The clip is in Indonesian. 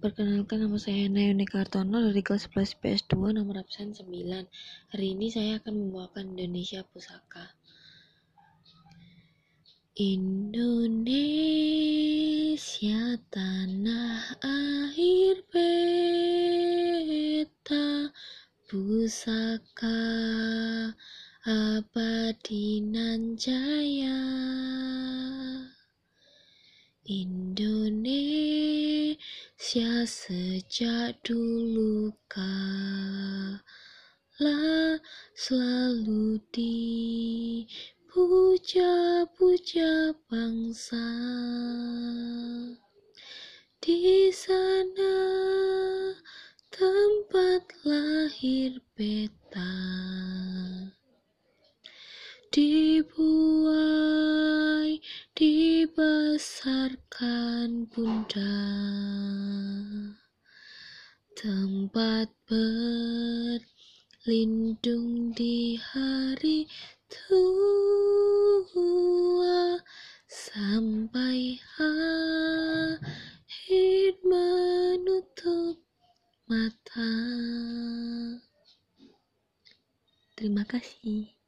Perkenalkan nama saya Nayone Kartono dari kelas 11 PS2 nomor absen 9. Hari ini saya akan membawakan Indonesia Pusaka. Indonesia tanah air peta pusaka abadi nan jaya Indonesia Indonesia sejak dulu kala selalu dipuja-puja bangsa. Di sana tempat lahir peta. Dibuai dibesarkan bunda tempat berlindung di hari tua sampai akhir menutup mata. Terima kasih.